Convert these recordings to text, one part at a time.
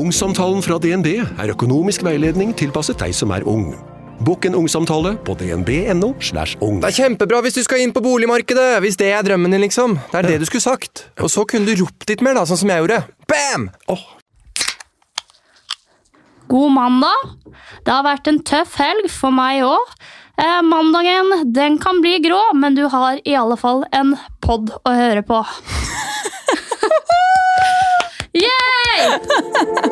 Ungsamtalen fra DNB er økonomisk veiledning tilpasset deg som er ung. Bokk en ungsamtale på dnb.no. slash ung. Det er kjempebra hvis du skal inn på boligmarkedet, hvis det er drømmen din, liksom. Det er det du skulle sagt. Og så kunne du ropt litt mer, da, sånn som jeg gjorde. Bam! God mandag. Det har vært en tøff helg for meg òg. Eh, mandagen den kan bli grå, men du har i alle fall en pod å høre på. Yay!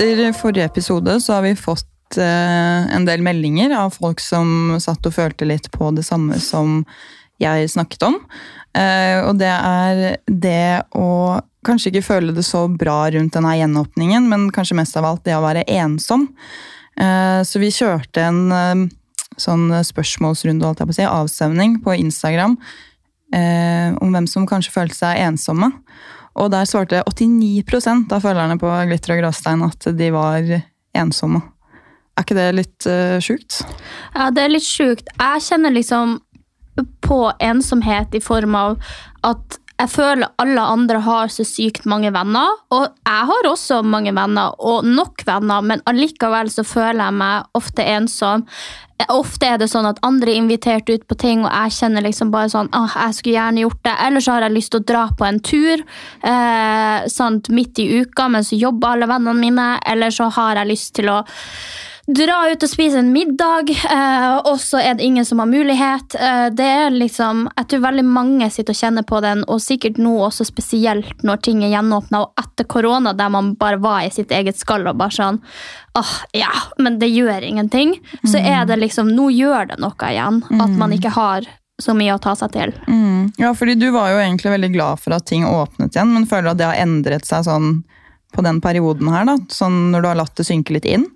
Etter forrige episode så har vi fått eh, en del meldinger av folk som satt og følte litt på det samme som jeg snakket om. Eh, og det er det å kanskje ikke føle det så bra rundt denne gjenåpningen, men kanskje mest av alt det å være ensom. Eh, så vi kjørte en sånn spørsmålsrunde, holdt jeg på å si, avstemning på Instagram om hvem som kanskje følte seg ensomme. Og der svarte 89% av følgerne på Glitter og gråstein at de var ensomme. Er ikke det litt uh, sjukt? Ja, det er litt sjukt. Jeg kjenner liksom på ensomhet i form av at jeg føler alle andre har så sykt mange venner. Og jeg har også mange venner, og nok venner, men allikevel så føler jeg meg ofte ensom. Ofte er det sånn at andre er invitert ut på ting, og jeg kjenner liksom bare sånn åh, jeg skulle gjerne gjort det. Eller så har jeg lyst til å dra på en tur eh, sant, midt i uka, men så jobber alle vennene mine. Eller så har jeg lyst til å dra ut og spise en middag, eh, og så er det ingen som har mulighet. Eh, det er liksom, Jeg tror veldig mange sitter og kjenner på den, og sikkert nå også spesielt når ting er gjenåpna og etter korona, der man bare var i sitt eget skall og bare sånn åh, ja, men det gjør ingenting. Så er det liksom Nå gjør det noe igjen. At man ikke har så mye å ta seg til. Mm. Ja, fordi du var jo egentlig veldig glad for at ting åpnet igjen, men føler du at det har endret seg sånn på den perioden her, da? Sånn når du har latt det synke litt inn?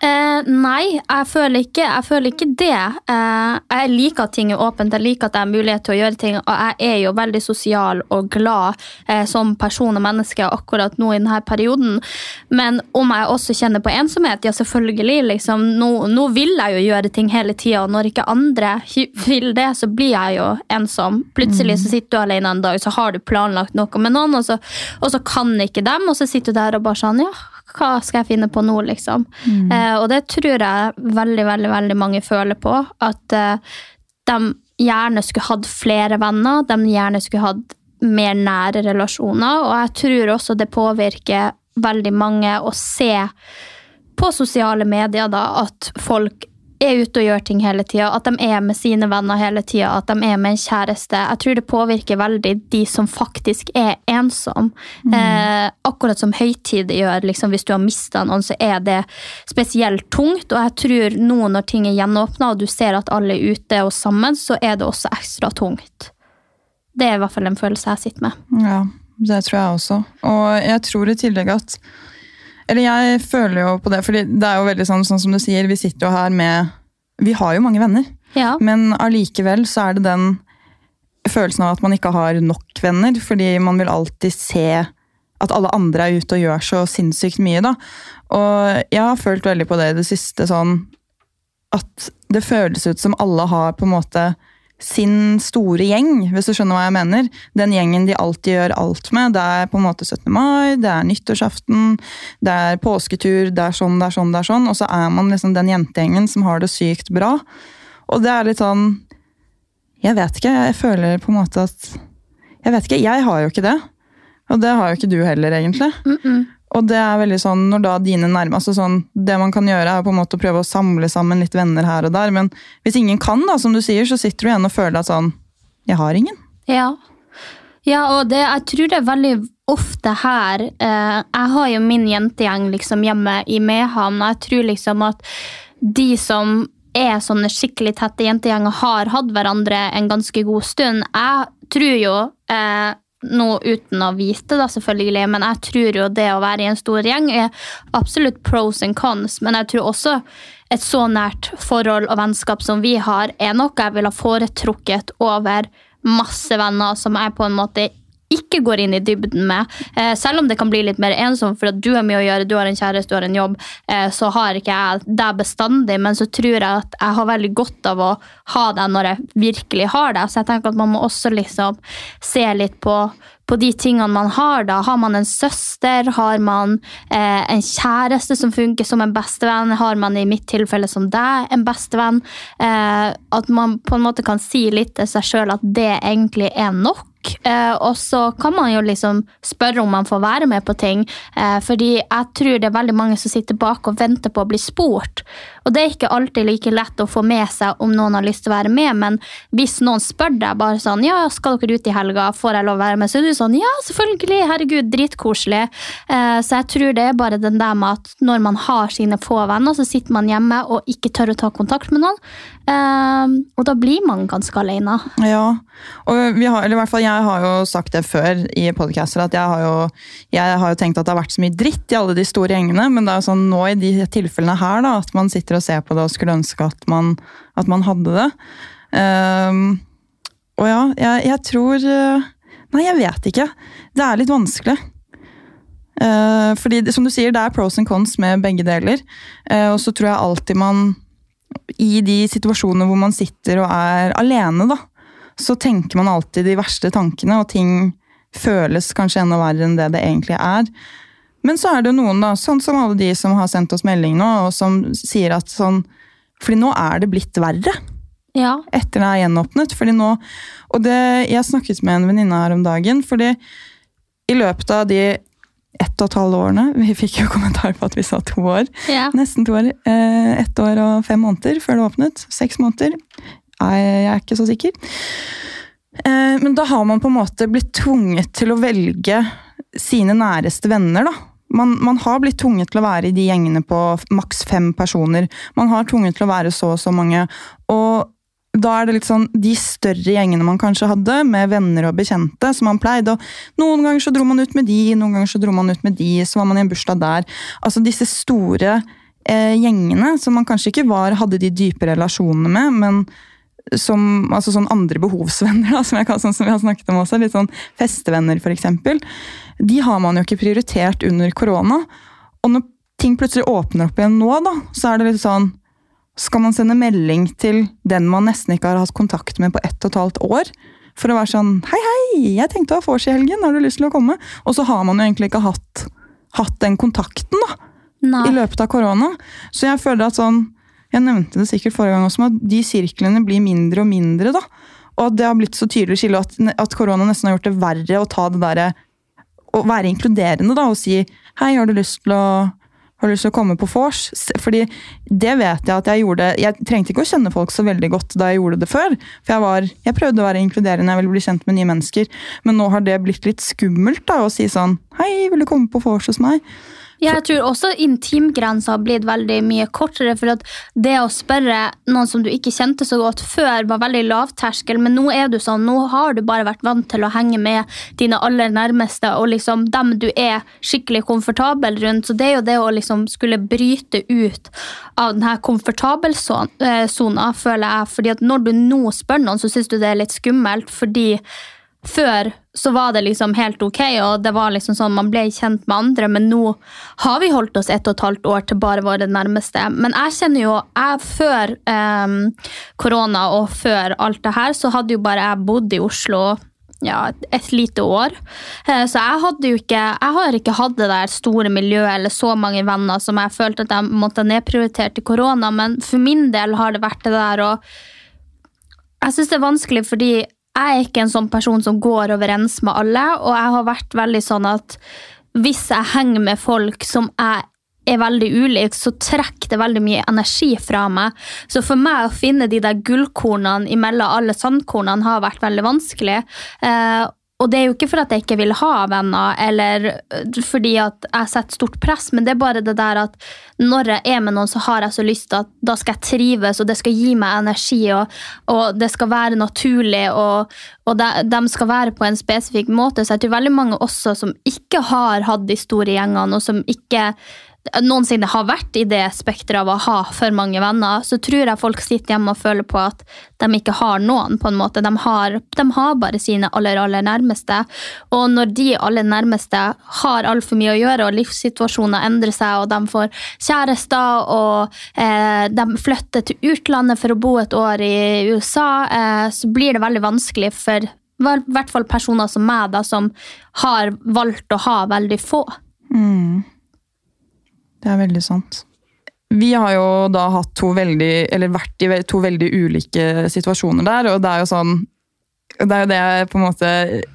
Eh, nei, jeg føler ikke, jeg føler ikke det. Eh, jeg liker at ting er åpent, jeg liker at jeg har mulighet til å gjøre ting, og jeg er jo veldig sosial og glad eh, som person og menneske akkurat nå i denne perioden. Men om jeg også kjenner på ensomhet, ja selvfølgelig. Liksom, nå, nå vil jeg jo gjøre ting hele tida, og når ikke andre vil det, så blir jeg jo ensom. Plutselig så sitter du alene en dag, så har du planlagt noe med noen, og så, og så kan ikke dem, og så sitter du der og bare sånn ja, hva skal jeg finne på nå, liksom? Eh, og det tror jeg veldig, veldig, veldig mange føler på. At eh, de gjerne skulle hatt flere venner, de gjerne skulle hatt mer nære relasjoner. Og jeg tror også det påvirker veldig mange å se på sosiale medier da, at folk er ute og gjør ting hele tida, at de er med sine venner hele tida, at de er med en kjæreste. Jeg tror det påvirker veldig de som faktisk er ensom. Eh, akkurat som høytid gjør, liksom, hvis du har mista noen, så er det spesielt tungt. Og jeg tror nå når ting er gjenåpna, og du ser at alle er ute og sammen, så er det også ekstra tungt. Det er i hvert fall en følelse jeg sitter med. Ja, det tror jeg også. Og jeg tror i tillegg at Eller jeg føler jo på det, for det er jo veldig sånn, sånn som du sier, vi sitter jo her med Vi har jo mange venner, Ja. men allikevel så er det den følelsen av at man ikke har nok venner, fordi man vil alltid se at alle andre er ute og gjør så sinnssykt mye, da. Og jeg har følt veldig på det i det siste, sånn at det føles ut som alle har på en måte sin store gjeng, hvis du skjønner hva jeg mener. Den gjengen de alltid gjør alt med. Det er på en måte 17. mai, det er nyttårsaften, det er påsketur, det er sånn, det er sånn, det er sånn. Og så er man liksom den jentegjengen som har det sykt bra. Og det er litt sånn Jeg vet ikke, jeg føler på en måte at Jeg vet ikke, jeg har jo ikke det. Og det har jo ikke du heller, egentlig. Og det er veldig sånn, når da dine nærmeste sånn, Det man kan gjøre, er på en måte å prøve å samle sammen litt venner her og der. Men hvis ingen kan, da, som du sier, så sitter du igjen og føler at sånn Jeg har ingen. Ja. ja, og det, jeg tror det er veldig ofte her eh, Jeg har jo min jentegjeng liksom hjemme i Mehamn, og jeg tror liksom at de som er sånne skikkelig tette jentegjenger, har hatt hverandre en ganske god stund. Jeg tror jo eh, nå uten å vite, da selvfølgelig, men jeg tror jo det å være i en stor gjeng er absolutt pros and cons. Men jeg tror også et så nært forhold og vennskap som vi har, er noe jeg ville foretrukket over masse venner som jeg på en måte ikke går inn i dybden med. Eh, selv om det kan bli litt mer ensomt, for at du har mye å gjøre, du har en kjæreste, du har en jobb, eh, så har ikke jeg det bestandig, men så tror jeg at jeg har veldig godt av å ha det når jeg virkelig har det. Så jeg tenker at man må også liksom se litt på, på de tingene man har. da. Har man en søster? Har man eh, en kjæreste som funker som en bestevenn? Har man i mitt tilfelle som deg en bestevenn? Eh, at man på en måte kan si litt til seg sjøl at det egentlig er nok. Eh, og så kan man jo liksom spørre om man får være med på ting. Eh, fordi jeg tror det er veldig mange som sitter bak og venter på å bli spurt. Og det er ikke alltid like lett å få med seg om noen har lyst til å være med, men hvis noen spør deg bare sånn ja, skal dere ut i helga, får jeg lov å være med, så er du sånn ja, selvfølgelig, herregud, dritkoselig. Eh, så jeg tror det er bare den der med at når man har sine få venner, så sitter man hjemme og ikke tør å ta kontakt med noen. Eh, og da blir man ganske alene. Ja, og vi har, eller i hvert fall jeg har jo sagt det før i podcaster, at jeg har, jo, jeg har jo tenkt at det har vært så mye dritt i alle de store gjengene, men det er jo sånn nå i de tilfellene her da, at man sitter og ser på det og skulle ønske at man, at man hadde det. Um, og ja, jeg, jeg, tror Nei, jeg vet ikke. Det er litt vanskelig. Uh, fordi som du sier, det er pros and cons med begge deler. Uh, og så tror jeg alltid man I de situasjonene hvor man sitter og er alene, da, så tenker man alltid de verste tankene, og ting føles kanskje enda verre enn det det egentlig er. Men så er det noen, da, sånn som alle de som har sendt oss melding nå, og som sier at sånn Fordi nå er det blitt verre. Ja. Etter det er gjenåpnet. fordi nå, Og det, jeg snakket med en venninne her om dagen, fordi i løpet av de ett og et halvt årene Vi fikk jo kommentar på at vi sa to år. Ja. Nesten to år. Eh, ett år og fem måneder før det åpnet. Seks måneder. Jeg er ikke så sikker. Eh, men da har man på en måte blitt tvunget til å velge sine næreste venner, da. Man, man, har blitt tvunget til å være i de gjengene på maks fem personer. Man har tvunget til å være så og så mange. Og da er det litt sånn de større gjengene man kanskje hadde, med venner og bekjente, som man pleide. Og noen ganger så dro man ut med de, noen ganger så dro man ut med de, så var man i en bursdag der. Altså disse store eh, gjengene som man kanskje ikke var, hadde de dype relasjonene med, men som altså sånn andre behovsvenner, da, som, jeg, sånn som vi har snakket om også, litt sånn festevenner f.eks., de har man jo ikke prioritert under korona. Og når ting plutselig åpner opp igjen nå, da, så er det litt sånn Skal man sende melding til den man nesten ikke har hatt kontakt med på ett og et halvt år? For å være sånn Hei, hei, jeg tenkte å ha vors i helgen, har du lyst til å komme? Og så har man jo egentlig ikke hatt, hatt den kontakten da, Nei. i løpet av korona. Så jeg føler at sånn jeg nevnte det sikkert forrige gang også, at de sirklene blir mindre og mindre. da. Og det har blitt så tydelig skille at, at korona nesten har gjort det verre å ta det derre Å være inkluderende da, og si 'hei, har du lyst til å har du lyst til å komme på vors? Fordi det vet jeg at jeg gjorde Jeg trengte ikke å kjenne folk så veldig godt da jeg gjorde det før. For jeg, var, jeg prøvde å være inkluderende, jeg ville bli kjent med nye mennesker. Men nå har det blitt litt skummelt da, å si sånn Hei, vil du komme på vors hos meg? Jeg tror også intimgrensa har blitt veldig mye kortere. For at det å spørre noen som du ikke kjente så godt før, var veldig lavterskel. Men nå er du sånn, nå har du bare vært vant til å henge med dine aller nærmeste og liksom dem du er skikkelig komfortabel rundt. Så det er jo det å liksom skulle bryte ut av denne komfortabelsona, føler jeg. Fordi at når du nå spør noen, så syns du det er litt skummelt fordi før så var det liksom helt ok, og det var liksom sånn man ble kjent med andre, men nå har vi holdt oss ett og et halvt år til bare våre nærmeste. Men jeg kjenner jo jeg Før eh, korona og før alt det her, så hadde jo bare jeg bodd i Oslo ja, et lite år. Eh, så jeg hadde jo ikke Jeg har ikke hatt det der store miljøet eller så mange venner som jeg følte at jeg måtte nedprioritere til korona, men for min del har det vært det der og Jeg syns det er vanskelig fordi jeg er ikke en sånn person som går overens med alle, og jeg har vært veldig sånn at hvis jeg henger med folk som jeg er veldig ulik, så trekker det veldig mye energi fra meg. Så for meg å finne de der gullkornene imellom alle sandkornene har vært veldig vanskelig. Eh, og det er jo ikke for at jeg ikke vil ha venner, eller øh, fordi at jeg setter stort press, men det er bare det der at når jeg er med noen, så har jeg så lyst til at da skal jeg trives, og det skal gi meg energi, og, og det skal være naturlig, og, og de, de, skal være på en spesifikk måte. Så jeg tror veldig mange også som ikke har hatt de store gjengene, og som ikke noensinne har vært i det spekteret av å ha for mange venner, så tror jeg folk sitter hjemme og føler på at de ikke har noen. på en måte. De har, de har bare sine aller, aller nærmeste. Og når de aller nærmeste har altfor mye å gjøre, og livssituasjoner endrer seg, og de får kjærester, og eh, de flytter til utlandet for å bo et år i USA, eh, så blir det veldig vanskelig for i hvert fall personer som meg, da, som har valgt å ha veldig få. Mm. Det er veldig sant. Vi har jo da hatt to veldig, eller vært i to veldig ulike situasjoner der, og det er jo sånn det er jo det jeg på en måte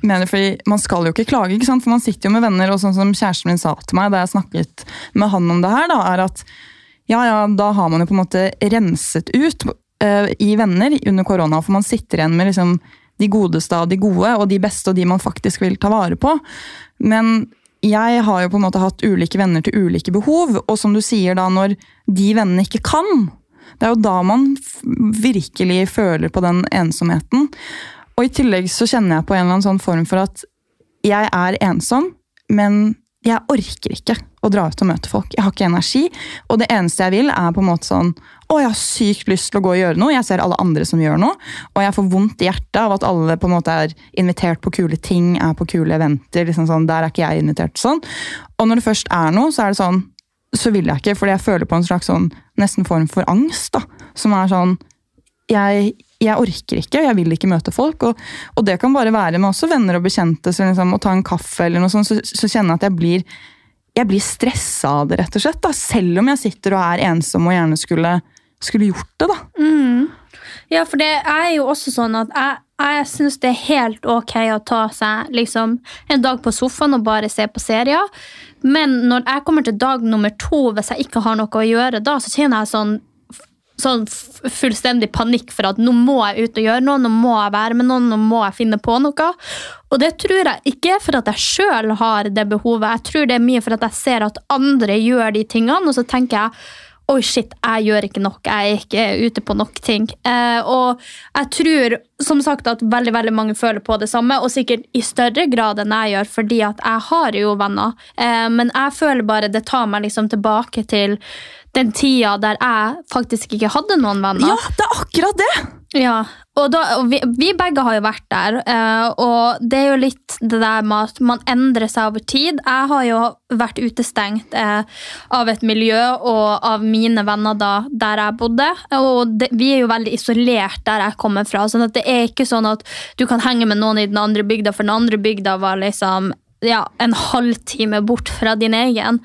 mener, fordi Man skal jo ikke klage, ikke sant? for man sitter jo med venner. og sånn som Kjæresten min sa til meg da jeg snakket med han om det her, da, er at ja, ja, da har man jo på en måte renset ut uh, i venner under korona. For man sitter igjen med liksom de godeste av de gode, og de beste og de man faktisk vil ta vare på. Men jeg har jo på en måte hatt ulike venner til ulike behov, og som du sier da, når de vennene ikke kan, det er jo da man virkelig føler på den ensomheten. Og i tillegg så kjenner jeg på en eller annen sånn form for at jeg er ensom, men jeg orker ikke å dra ut og møte folk. Jeg har ikke energi. Og det eneste jeg vil, er på en måte sånn Å, jeg har sykt lyst til å gå og gjøre noe. Jeg ser alle andre som gjør noe. Og jeg får vondt i hjertet av at alle på en måte er invitert på kule ting, er på kule eventer. liksom sånn, Der er ikke jeg invitert. sånn. Og når det først er noe, så er det sånn så vil jeg ikke, fordi jeg føler på en slags sånn nesten form for angst. da, Som er sånn jeg, jeg orker ikke, jeg vil ikke møte folk. Og, og, det kan bare være med også venner og bekjente. Så liksom, å ta en kaffe eller noe sånt, så, så kjenner jeg at jeg blir jeg blir stressa av det, rett og slett. Da. Selv om jeg sitter og er ensom og gjerne skulle, skulle gjort det. da. Mm. Ja, for det er jo også sånn at jeg, jeg syns det er helt ok å ta seg liksom, en dag på sofaen og bare se på serier. Men når jeg kommer til dag nummer to, hvis jeg ikke har noe å gjøre da, så kjenner jeg sånn sånn fullstendig panikk for at nå må jeg ut og gjøre noe, nå må jeg være med noen, nå må jeg finne på noe. Og det tror jeg ikke for at jeg sjøl har det behovet, jeg tror det er mye for at jeg ser at andre gjør de tingene, og så tenker jeg Oi, shit, jeg gjør ikke nok. Jeg er ikke ute på nok ting. Eh, og jeg tror som sagt at veldig veldig mange føler på det samme, og sikkert i større grad enn jeg gjør, fordi at jeg har jo venner. Eh, men jeg føler bare det tar meg liksom tilbake til den tida der jeg faktisk ikke hadde noen venner. Ja, det er akkurat det! Ja, og, da, og vi, vi, begge har jo vært der, uh, og det er jo litt det der med at man endrer seg over tid. Jeg har jo vært utestengt uh, av et miljø og av mine venner da, der jeg bodde. Og det, vi er jo veldig isolert der jeg kommer fra, så det er ikke sånn at du kan henge med noen i den andre bygda, for den andre bygda var liksom ja, en halvtime bort fra din egen.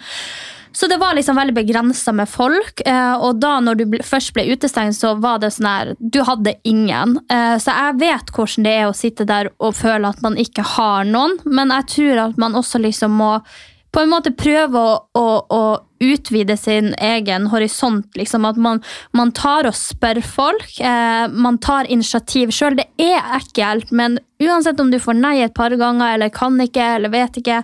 Så det var liksom veldig begrensa med folk. Eh, og da når du først ble utestengt, så var det sånn her Du hadde ingen. Eh, så jeg vet hvordan det er å sitte der og føle at man ikke har noen, men jeg tror at man også liksom må på en måte prøve å, å, å utvide sin egen horisont. Liksom. At man, man, tar og spør folk. Eh, man tar initiativ sjøl. Det er ekkelt, men uansett om du får nei et par ganger eller kan ikke eller vet ikke,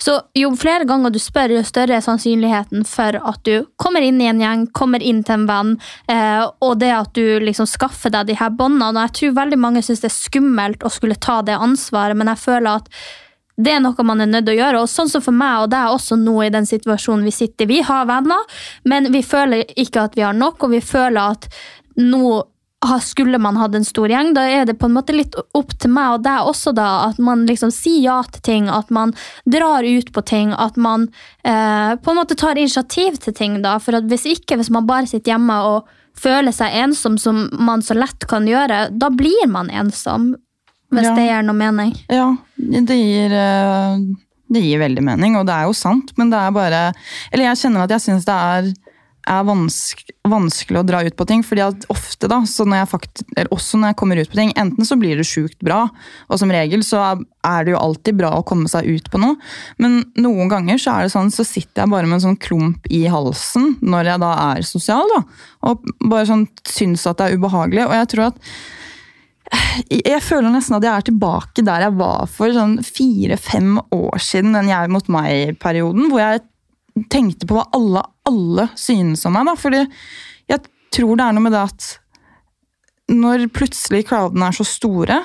så jo flere ganger du spør, jo større er sannsynligheten for at du kommer inn i en gjeng, kommer inn til en venn, eh, og det at du liksom skaffer deg de her båndene. Jeg tror veldig mange syns det er skummelt å skulle ta det ansvaret, men jeg føler at det er noe man er nødt til å gjøre. Og sånn som for meg og deg også nå i den situasjonen vi sitter i. Vi har venner, men vi føler ikke at vi har nok, og vi føler at nå skulle man hatt en stor gjeng, da er det på en måte litt opp til meg og deg også, da. At man liksom sier ja til ting, at man drar ut på ting. At man eh, på en måte tar initiativ til ting, da. For hvis ikke, hvis man bare sitter hjemme og føler seg ensom, som man så lett kan gjøre, da blir man ensom. Hvis ja. det gir noe mening? Ja, det gir, eh, det gir veldig mening, og det er jo sant, men det er bare Eller jeg kjenner at jeg syns det er, er vanske, vanskelig å dra ut på ting. fordi at ofte, da, når fakt, også når jeg kommer ut på ting, enten så blir det sjukt bra, og som regel så er det jo alltid bra å komme seg ut på noe, men noen ganger så er det sånn, så sitter jeg bare med en sånn klump i halsen når jeg da er sosial, da, og bare sånn syns at det er ubehagelig. Og jeg tror at Jeg føler nesten at jeg er tilbake der jeg var for sånn fire-fem år siden, den jeg mot meg-perioden, hvor jeg tenkte på hva alle, alle synes om meg. Da. Fordi jeg tror det er noe med det at når plutselig crowdene er så store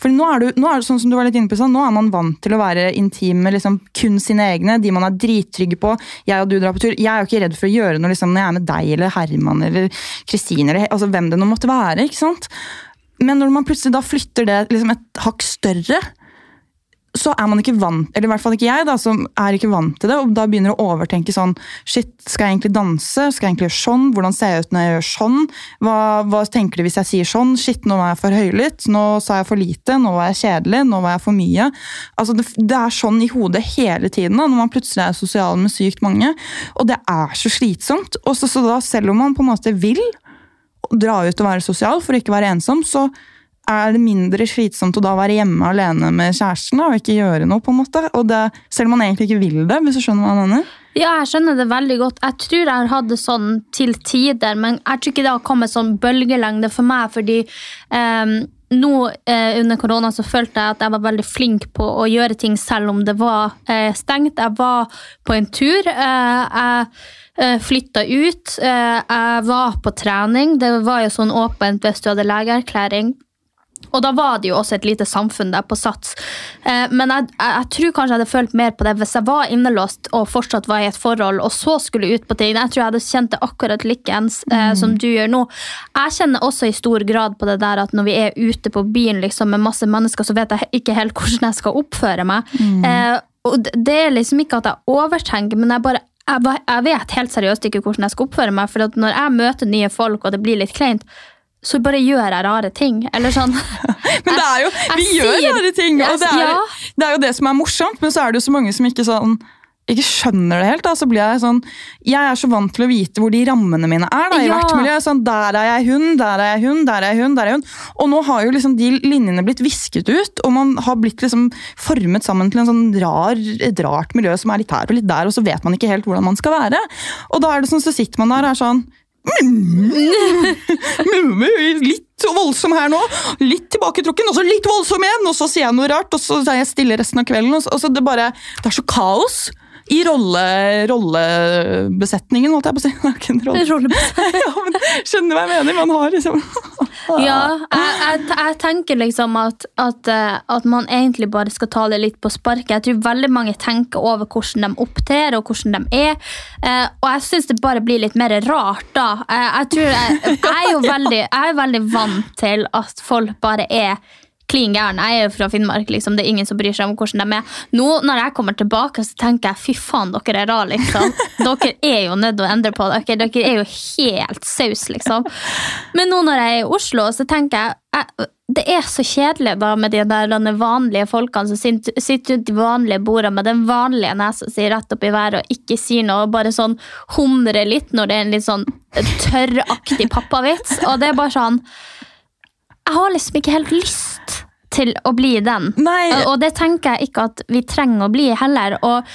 for nå er, du, nå er det sånn som du var litt inne på, sånn, nå er man vant til å være intim med liksom kun sine egne, de man er drittrygge på. Jeg og du drar på tur. Jeg er jo ikke redd for å gjøre noe liksom, når jeg er med deg eller Herman eller Kristine eller altså, hvem det nå måtte være. ikke sant? Men når man plutselig da flytter det liksom et hakk større, så er man ikke vant eller i hvert fall ikke jeg da, som er ikke vant til det, og da begynner å overtenke sånn Shit, skal jeg egentlig danse? Skal jeg egentlig gjøre sånn? Hvordan ser jeg ut når jeg gjør sånn? Hva, hva tenker de hvis jeg sier sånn? Shit, nå var jeg for høylytt. Nå sa jeg for lite. Nå var jeg kjedelig. Nå var jeg for mye. Altså, det, det er sånn i hodet hele tiden da, når man plutselig er sosial med sykt mange. Og det er så slitsomt. Og så, så da, selv om man på en måte vil dra ut og være sosial for å ikke være ensom, så er det mindre slitsomt å da være hjemme alene med kjæresten og ikke gjøre noe. på en måte. Og det, selv om man egentlig ikke vil det, hvis du skjønner hva jeg mener. Ja, jeg skjønner det veldig godt. Jeg tror jeg har hatt det sånn til tider, men jeg tror ikke det har kommet sånn bølgelengde for meg, fordi um, nå eh, under korona så følte jeg at jeg var veldig flink på å gjøre ting selv om det var eh, stengt. Jeg var på en tur. Eh, jeg flytta ut. Eh, jeg var på trening. Det var jo sånn åpent hvis du hadde legeerklæring. Og da var det jo også et lite samfunn der på Sats. Eh, men jeg, jeg, tror kanskje jeg hadde følt mer på det hvis jeg var innelåst og fortsatt var i et forhold, og så skulle ut på ting. Jeg tror jeg hadde kjent det akkurat likeens eh, mm. som du gjør nå. Jeg kjenner også i stor grad på det der at når vi er ute på byen liksom, med masse mennesker, så vet jeg ikke helt hvordan jeg skal oppføre meg. Mm. Eh, og det er liksom ikke at jeg overtenker, men jeg bare jeg, vet helt seriøst ikke hvordan jeg skal oppføre meg. For når jeg møter nye folk og det blir litt kleint, så bare gjør jeg rare ting. Eller sånn. men det er jo, vi jeg gjør sier, rare ting, og det er, ja. det er, jo det som er morsomt. Men så er det jo så mange som ikke, sånn, ikke skjønner det helt. Da. Så blir Jeg sånn, jeg er så vant til å vite hvor de rammene mine er. Da, i ja. hvert miljø. Sånn, der er jeg hun, der er jeg hun, der er jeg hun. der er hun. Og nå har jo liksom de linjene blitt visket ut, og man har blitt liksom formet sammen til en sånn rar, et rart miljø som er litt her og litt der, og så vet man ikke helt hvordan man skal være. Og da er det sånn, så sitter man der og er sånn Litt voldsom her nå, litt tilbaketrukken, og så litt voldsom igjen! Og så sier jeg noe rart, og så er jeg stille resten av kvelden. Og så, og så det, bare, det er så kaos i rolle, rollebesetningen, holdt jeg på å si. Rolle. ja, men, skjønner hva jeg mener? Man har liksom Ja, jeg, jeg, jeg, tenker liksom at, at, eh, at, man egentlig bare skal ta det litt på sparket. Jeg tror veldig mange tenker over hvordan de opptrer og hvordan de er. Eh, og jeg syns det bare blir litt mer rart da. Jeg, jeg, tror jeg er jo veldig, jeg er veldig vant til at folk bare er klin gæren. Jeg er jo fra Finnmark, liksom. det er ingen som bryr seg om hvordan de er. Nå når jeg kommer tilbake, så tenker jeg fy faen, dere er rare, liksom. Dere er jo nødt til å endre på dere. Dere er jo helt saus, liksom. Men nå når jeg er i Oslo, så tenker jeg, jeg det er så kjedelig da med de der vanlige folkene som sitter rundt de vanlige bordene med den vanlige nesa si rett opp i været og ikke sier noe, og bare sånn humrer litt når det er en litt sånn tørraktig pappavits. Og det er bare sånn Jeg har liksom ikke helt lyst til å bli den. Nei. Og det tenker jeg ikke at vi trenger å bli heller. og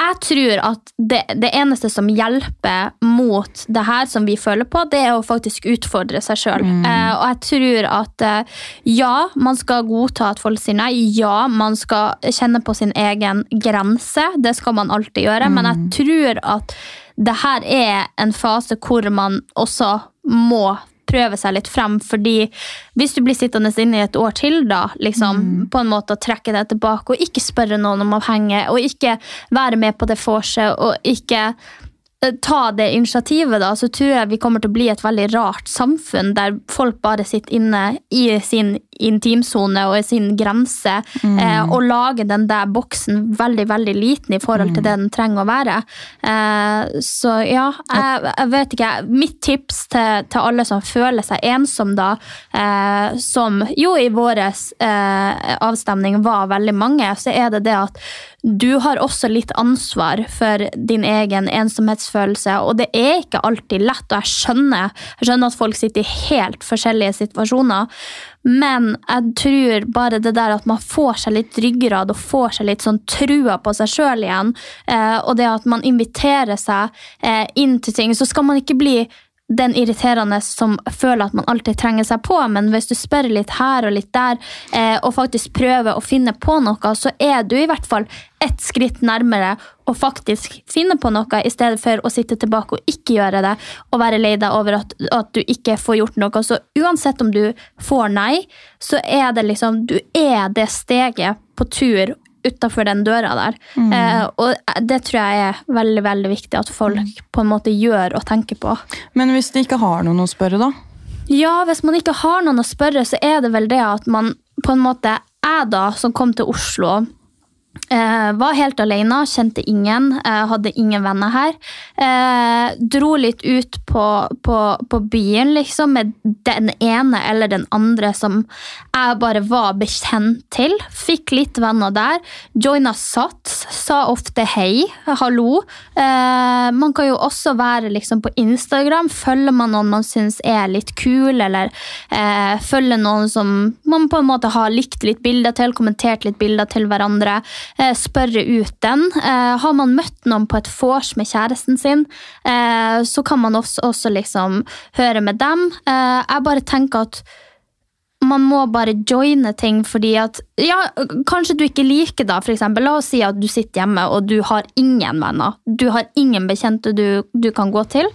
jeg tror at det, det, eneste som hjelper mot det her som vi føler på, det er å faktisk utfordre seg sjøl. Mm. Eh, og jeg tror at eh, ja, man skal godta at folk sier nei. Ja, man skal kjenne på sin egen grense. Det skal man alltid gjøre. Mm. Men jeg tror at det her er en fase hvor man også må prøve seg litt frem. fordi hvis du blir sittende inne i et år til, da, liksom, mm. på en måte å trekke deg tilbake og ikke spørre noen om å henge, og ikke være med på det vorset, og ikke ta det initiativet, da, så tror jeg vi kommer til å bli et veldig rart samfunn der folk bare sitter inne i sin intimsone og i sin grense mm. eh, og lager den der boksen veldig veldig liten i forhold til mm. det den trenger å være. Eh, så ja, jeg, jeg, vet ikke. Mitt tips til, til, alle som føler seg ensom, da, eh, som jo i vår eh, avstemning var veldig mange, så er det det at du har også litt ansvar for din egen ensomhetsfølelse, og det er ikke alltid lett. Og jeg skjønner, jeg skjønner at folk sitter i helt forskjellige situasjoner, men jeg tror bare det der at man får seg litt ryggrad og får seg litt sånn trua på seg sjøl igjen, eh, og det at man inviterer seg eh, inn til ting, så skal man ikke bli den irriterende som føler at man alltid trenger seg på, men hvis du spør litt her og litt der, eh, og faktisk prøver å finne på noe, så er du i hvert fall ett skritt nærmere å faktisk finne på noe, i stedet for å sitte tilbake og ikke gjøre det, og være lei deg over at, at du ikke får gjort noe. Så uansett om du får nei, så er det liksom Du er det steget på tur utafor den døra der. Mm. Eh, og det tror jeg er veldig veldig viktig at folk på en måte gjør og tenker på. Men hvis de ikke har noen å spørre, da? Ja, hvis man ikke har noen å spørre, så er det vel det at man på en måte Jeg, da, som kom til Oslo Eh, var helt alene, kjente ingen, eh, hadde ingen venner her. Eh, dro litt ut på, på, på byen, liksom, med den ene eller den andre som jeg bare var bekjent til. Fikk litt venner der. Joina Sats, sa ofte hei, hallo. Eh, man kan jo også være liksom, på Instagram. Følger man noen man syns er litt kul, eller eh, følger noen som man på en måte har likt litt bilder til, kommentert litt bilder til hverandre spørre ut den. Eh, har man møtt noen på et vors med kjæresten sin, eh, så kan man også, også liksom høre med dem. Eh, jeg bare tenker at man må bare joine ting fordi at ja, Kanskje du ikke liker det, eksempel. La oss si at du sitter hjemme og du har ingen venner. Du har ingen bekjente du, du kan gå til.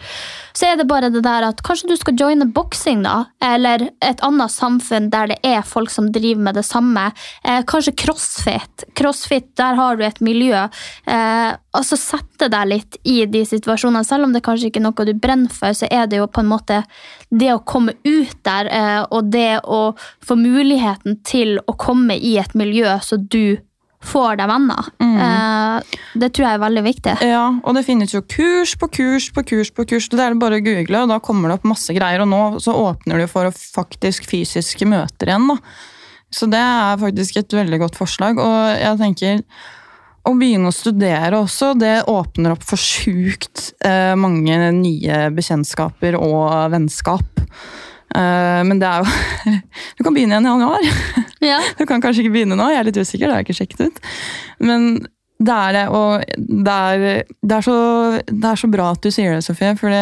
Så er det bare det der at kanskje du skal joine boksing, da. Eller et annet samfunn der det er folk som driver med det samme. Eh, kanskje crossfit. Crossfit, der har du et miljø. Eh, altså sette deg litt i de situasjonene. Selv om det kanskje ikke er noe du brenner for, så er det jo på en måte det å komme ut der, eh, og det å få muligheten til å komme i et miljø så du får deg venner. Mm. det tror jeg er veldig viktig. Ja, og det finnes jo kurs på kurs på kurs på kurs. Det er det bare å google, og da kommer det opp masse greier. Og nå så åpner det for faktisk fysiske møter igjen, da. Så det er faktisk et veldig godt forslag. Og jeg tenker å begynne å studere også, det åpner opp for sjukt eh, mange nye bekjentskaper og vennskap. Eh, men det er jo Du kan begynne igjen i januar. Ja. Du kan kanskje ikke begynne nå, jeg er litt usikker, det har jeg ikke sjekket ut. Men det er det, og det er, det er, så, det er så bra at du sier det, Sofie. For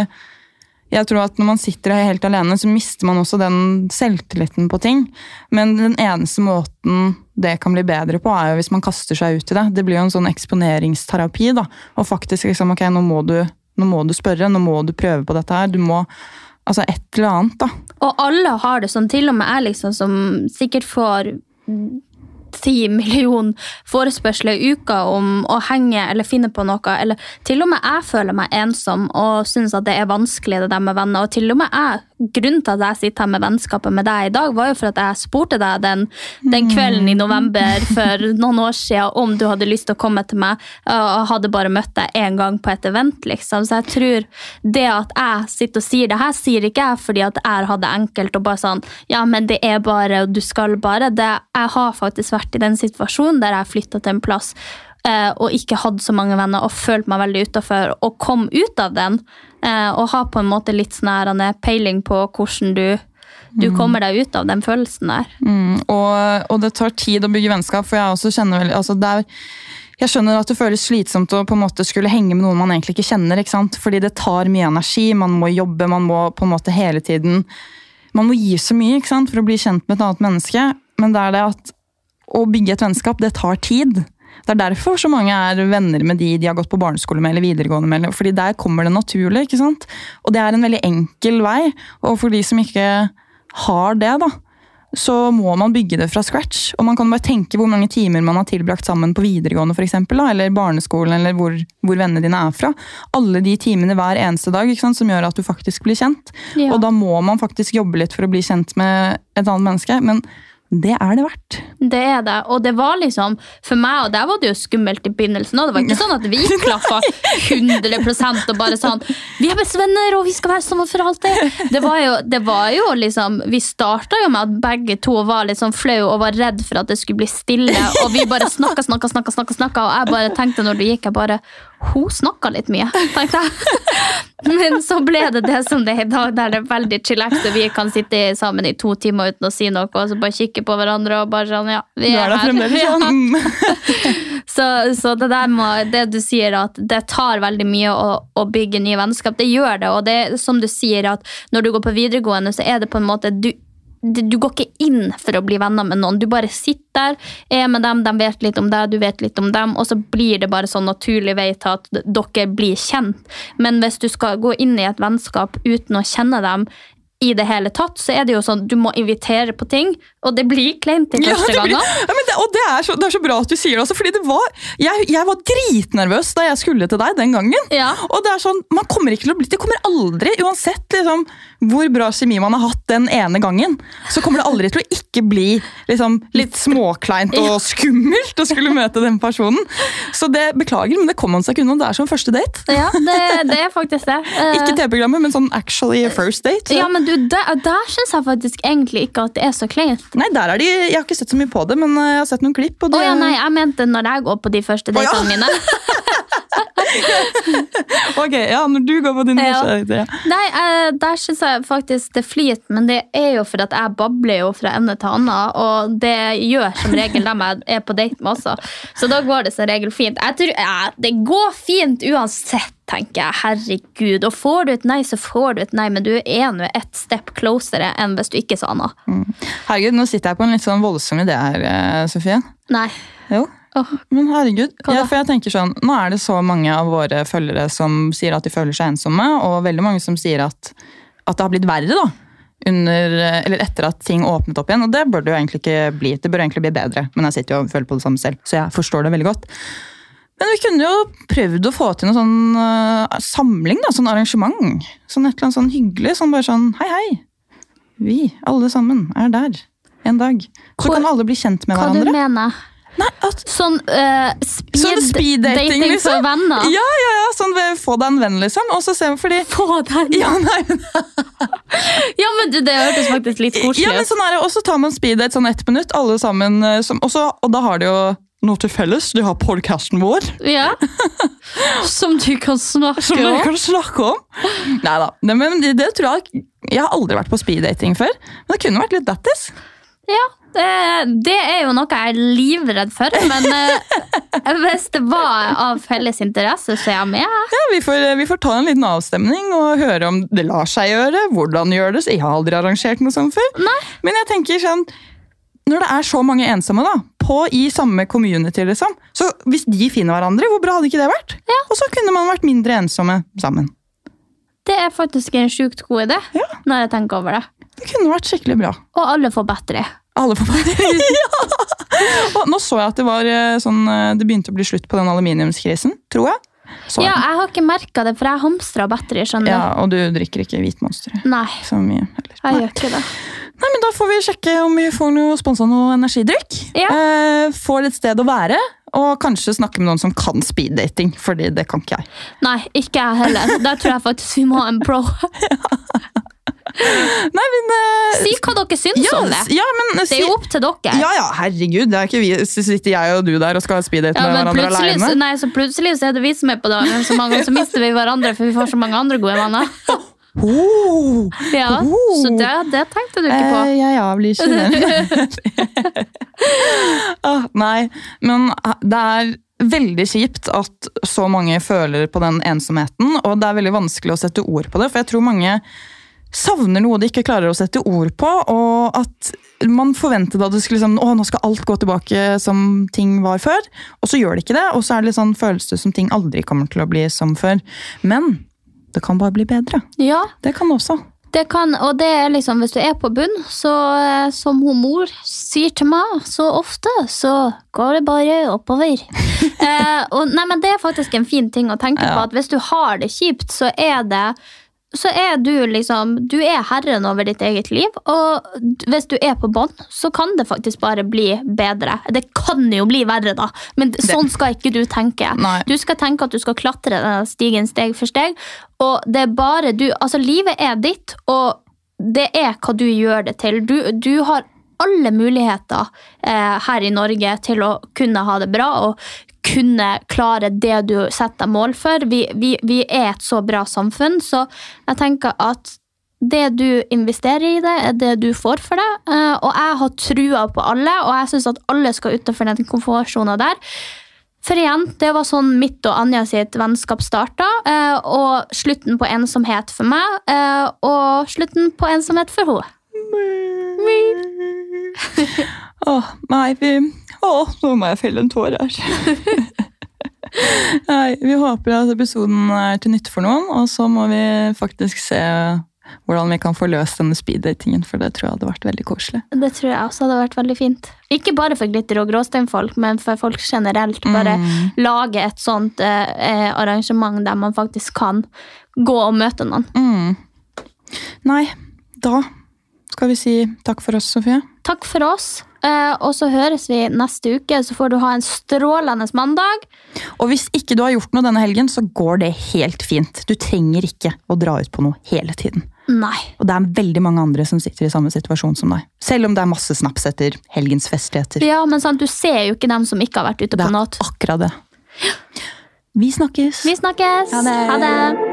jeg tror at når man sitter her helt alene, så mister man også den selvtilliten på ting. Men den eneste måten det kan bli bedre på, er jo hvis man kaster seg ut i det. Det blir jo en sånn eksponeringsterapi. da, Og faktisk liksom, ok, nå må du, nå må du spørre, nå må du prøve på dette her. Du må Altså et eller annet, da. Og alle har det sånn, til og med jeg liksom, som sikkert får ti millioner forespørsler i uka om å henge eller finne på noe. Eller til og med jeg føler meg ensom og syns at det er vanskelig det der med venner. Og til og med jeg, grunnen til at jeg sitter her med vennskapet med deg i dag, var jo for at jeg spurte deg den, den kvelden i november for noen år siden om du hadde lyst til å komme til meg, og hadde bare møtt deg én gang på et event, liksom. Så jeg tror det at jeg sitter og sier det her, sier ikke jeg fordi at jeg hadde enkelt og bare sånn Ja, men det er bare, og du skal bare. Det, jeg har faktisk vært i den situasjonen der jeg flytta til en plass og ikke hadde så mange venner og følte meg veldig utafor, og kom ut av den. Eh, og har på en måte litt sånn eh, peiling på hvordan du, du kommer deg ut av den følelsen der. Mm, og, og det tar tid å bygge vennskap, for jeg også kjenner vel altså er, jeg skjønner at det føles slitsomt å på en måte skulle henge med noen man egentlig ikke kjenner. ikke sant? Fordi det tar mye energi, man må jobbe, man må på en måte hele tiden Man må gi så mye ikke sant, for å bli kjent med et annet menneske. Men det er det at å bygge et vennskap, det tar tid. Det er derfor så mange er venner med de de har gått på barneskole med eller videregående med. fordi der kommer det naturlig. ikke sant? Og det er en veldig enkel vei. Og for de som ikke har det, da, så må man bygge det fra scratch. Og man kan bare tenke hvor mange timer man har tilbrakt sammen på videregående for eksempel, da, eller barneskolen, eller hvor, hvor vennene dine er fra. Alle de timene hver eneste dag sant, som gjør at du faktisk blir kjent. Ja. Og da må man faktisk jobbe litt for å bli kjent med et annet menneske. men det er det verdt. Det er det. Og det var liksom, for meg, og der var det jo skummelt i begynnelsen. òg. det var ikke sånn at vi klaffa 100% og bare sånn Vi er bestevenner, og vi skal være sammen for alltid. Det var jo, det var jo liksom Vi starta jo med at begge to var litt sånn flau og var redd for at det skulle bli stille. Og vi bare snakka, snakka, snakka, snakka, snakka og jeg bare tenkte når du gikk, jeg bare hun snakka litt mye, tenkte jeg. Men så ble det det som det er i dag, der det er veldig chillax, og vi kan sitte sammen i to timer uten å si noe, og så bare kikke på hverandre og bare sånn, ja, vi er, er her. ja. Så, så det der med det du sier, at det tar veldig mye å, å bygge nye vennskap, det gjør det. Og det er som du sier, at når du går på videregående, så er det på en måte du, du går ikke inn for å bli venner med noen. Du bare sitter, er med dem, de vet litt om deg, du vet litt om dem, og så blir det bare sånn naturlig vei til at dere blir kjent. Men hvis du skal gå inn i et vennskap uten å kjenne dem i det hele tatt, så er det jo sånn du må invitere på ting, og det blir kleint de første ja, gangene. Ja, det, og det er, så, det er så bra at du sier det også, fordi det var, jeg, jeg var dritnervøs da jeg skulle til deg den gangen. Ja. Og det er sånn, man kommer ikke til å bli, det kommer aldri, uansett liksom, hvor bra kjemi man har hatt den ene gangen, så kommer det aldri til å ikke bli liksom, litt småkleint og skummelt å skulle møte den personen. Så det beklager, men det kommer man seg ikke unna. Det er som første date. Ja, det, det er faktisk det. Eh, Ikke TV-programmet, men sånn actually first date. Ja, men du, Der, der syns jeg faktisk egentlig ikke at det er så kleint. Nei, der er de, jeg har ikke sett så mye på det, men eh, jeg har sett noen klipp. Og det... oh, ja, nei, jeg mente når jeg går på de første Å, ja. mine. Ok, ja, når du går på din første. Ja. Nei, eh, Der syns jeg faktisk det flyter, men det er jo for at jeg babler jo fra ende til annen, og det gjør som regel dem jeg er på date med også. Så da går det som regel fint. Jeg tror, ja, Det går fint uansett, tenker jeg. Herregud. Og får du et nei, så får du et nei, men du er nå ett step closere enn hvis du ikke sa noe. Herregud, nå sitter jeg på en litt sånn voldsom idé her, eh, Sofie. Nei. Jo. Åh. Men herregud, ja, for jeg tenker sånn, Nå er det så mange av våre følgere som sier at de føler seg ensomme, og veldig mange som sier at, at det har blitt verre da, under, eller etter at ting åpnet opp igjen. Og det bør det jo egentlig ikke bli. Det bør egentlig bli bedre. Men jeg sitter jo og føler på det samme selv, så jeg forstår det veldig godt. Men vi kunne jo prøvd å få til noe sånn uh, samling, da, sånn arrangement. Sånn et eller annet sånn hyggelig. Sånn bare sånn hei, hei. Vi, alle sammen, er der en dag. Så Hvor, kan alle bli kjent med Hva hverandre. du mener Nei, at Sånn uh, speed, Sånn speed-dating, dating liksom. for venner? Ja, ja, ja, sånn ved, få deg en venn, liksom. Og så se, fordi Få deg ja, Ja, men du, det hørtes faktisk litt koselig ja, men sånn er det. Og så tar man speeddate sånn ett minutt, alle sammen. eh, Som, også, og da har de jo noe til felles. De har podcasten vår, Ja. Som du kan snakke som vi om. kan snakke om. Nei da. Men det, det tror jeg Jeg har aldri vært på speeddating før, men det kunne vært litt lættis. Ja, det, det er jo noe jeg er livredd for, men eh, hvis det var av felles interesse, så er jeg med. Ja, vi får, vi får ta en liten avstemning og høre om det lar seg gjøre. Hvordan gjør det? Jeg har aldri arrangert noe sånt før. Nei. Men jeg tenker sånn, når det er så mange ensomme da, på i samme community, liksom, så hvis de finner hverandre, hvor bra hadde ikke det vært? Og så kunne man vært mindre ensomme sammen. Det er faktisk en sjukt god idé, Ja. når jeg tenker over det. Det kunne vært skikkelig bra. Og alle får battery. Alle får bare... ja! Og nå så jeg at det var eh, sånn, eh, det begynte å bli slutt på den aluminiumskrisen, tror jeg. Så Ja, jeg. har ikke merka det, for jeg hamstrer batteri. skjønner ja, og du drikker ikke hvitmonster Nei, så mye heller. jeg gjør ikke det. Nei, men Da får vi sjekke om vi får noe sponsa noe energidrikk. Ja. Eh, får et sted å være, og kanskje snakke med noen som kan speeddating. fordi det kan ikke jeg. Nei, ikke jeg heller. Der tror jeg faktisk vi må ha en pro. Nei, men... uh, Si hva dere syns ja, om det. Ja, men, eh, Det er jo opp til dere. Ja, ja, herregud. Det er ikke vi, så sitter jeg og du der og skal ha speeddate Ja, med hverandre alene. nei, så plutselig så er det vi som er på dagen, så, mange, så mister vi hverandre, for vi får så mange andre gode venner. Oh, Ja, Oh. Så det, det tenkte du ikke på. eh, jeg avblir ikke ah, Nei, men eh, det er veldig kjipt at så mange føler på den ensomheten, og det er veldig vanskelig å sette ord på det, for jeg tror mange savner noe de ikke klarer å sette ord på, og at man forventet at det skulle liksom, å, nå skal alt gå tilbake som ting var før, og så gjør det ikke det, og så er det litt sånn følelse som ting aldri kommer til å bli som før. Men det kan bare bli bedre. Ja, Det kan det også. det kan, og det er liksom, hvis du er på bunn, så eh, som hun mor sier til meg så ofte, så går det bare oppover. eh, og, nei, men det er faktisk en fin ting å tenke Ja. på, at hvis du har det kjipt, så er det så er du liksom Du er herren over ditt eget liv, og hvis du er på bånn, så kan det faktisk bare bli bedre. Det kan jo bli verre, da, men sånn skal ikke du tenke. Nei. Du skal tenke at du skal klatre denne stigen steg for steg, og det er bare du Altså, livet er ditt, og det er hva du gjør det til. Du, du har alle muligheter eh, her i Norge til å kunne ha det bra og kunne klare det du setter deg mål for. Vi, vi, vi er et så bra samfunn, så jeg tenker at det du investerer i det, er det du får for det. Eh, Og jeg har trua på alle, og jeg syns at alle skal utenfor den komfortsona der. For igjen, det var sånn mitt og Anja sitt vennskap starta. eh, Og slutten på ensomhet for meg, eh, og slutten på ensomhet for henne. Åh, nei, vi Åh, nå må jeg felle en tåre her. nei, vi håper at episoden er til nytte for noen, og så må vi faktisk se hvordan vi kan få løst denne speeddatingen, for det tror jeg hadde vært veldig koselig. Det tror jeg også hadde vært veldig fint. Ikke bare for glitter- og gråsteinfolk, men for folk generelt. Bare lage et sånt eh, eh, arrangement der man faktisk kan gå og møte noen. Mm. Nei, da skal vi si takk for oss, Sofie. Takk for oss, og så høres vi neste uke. Så får du ha en strålende mandag. Og hvis ikke du har gjort noe denne helgen, så går det helt fint. Du trenger ikke å dra ut på noe hele tiden. Nei. Og det er veldig mange andre som sitter i samme situasjon som deg. Selv om det er masse snaps etter helgens festligheter. Ja, men sant, Du ser jo ikke dem som ikke har vært ute Det er akkurat det. Vi snakkes. Vi snakkes! Ha det. Ha det.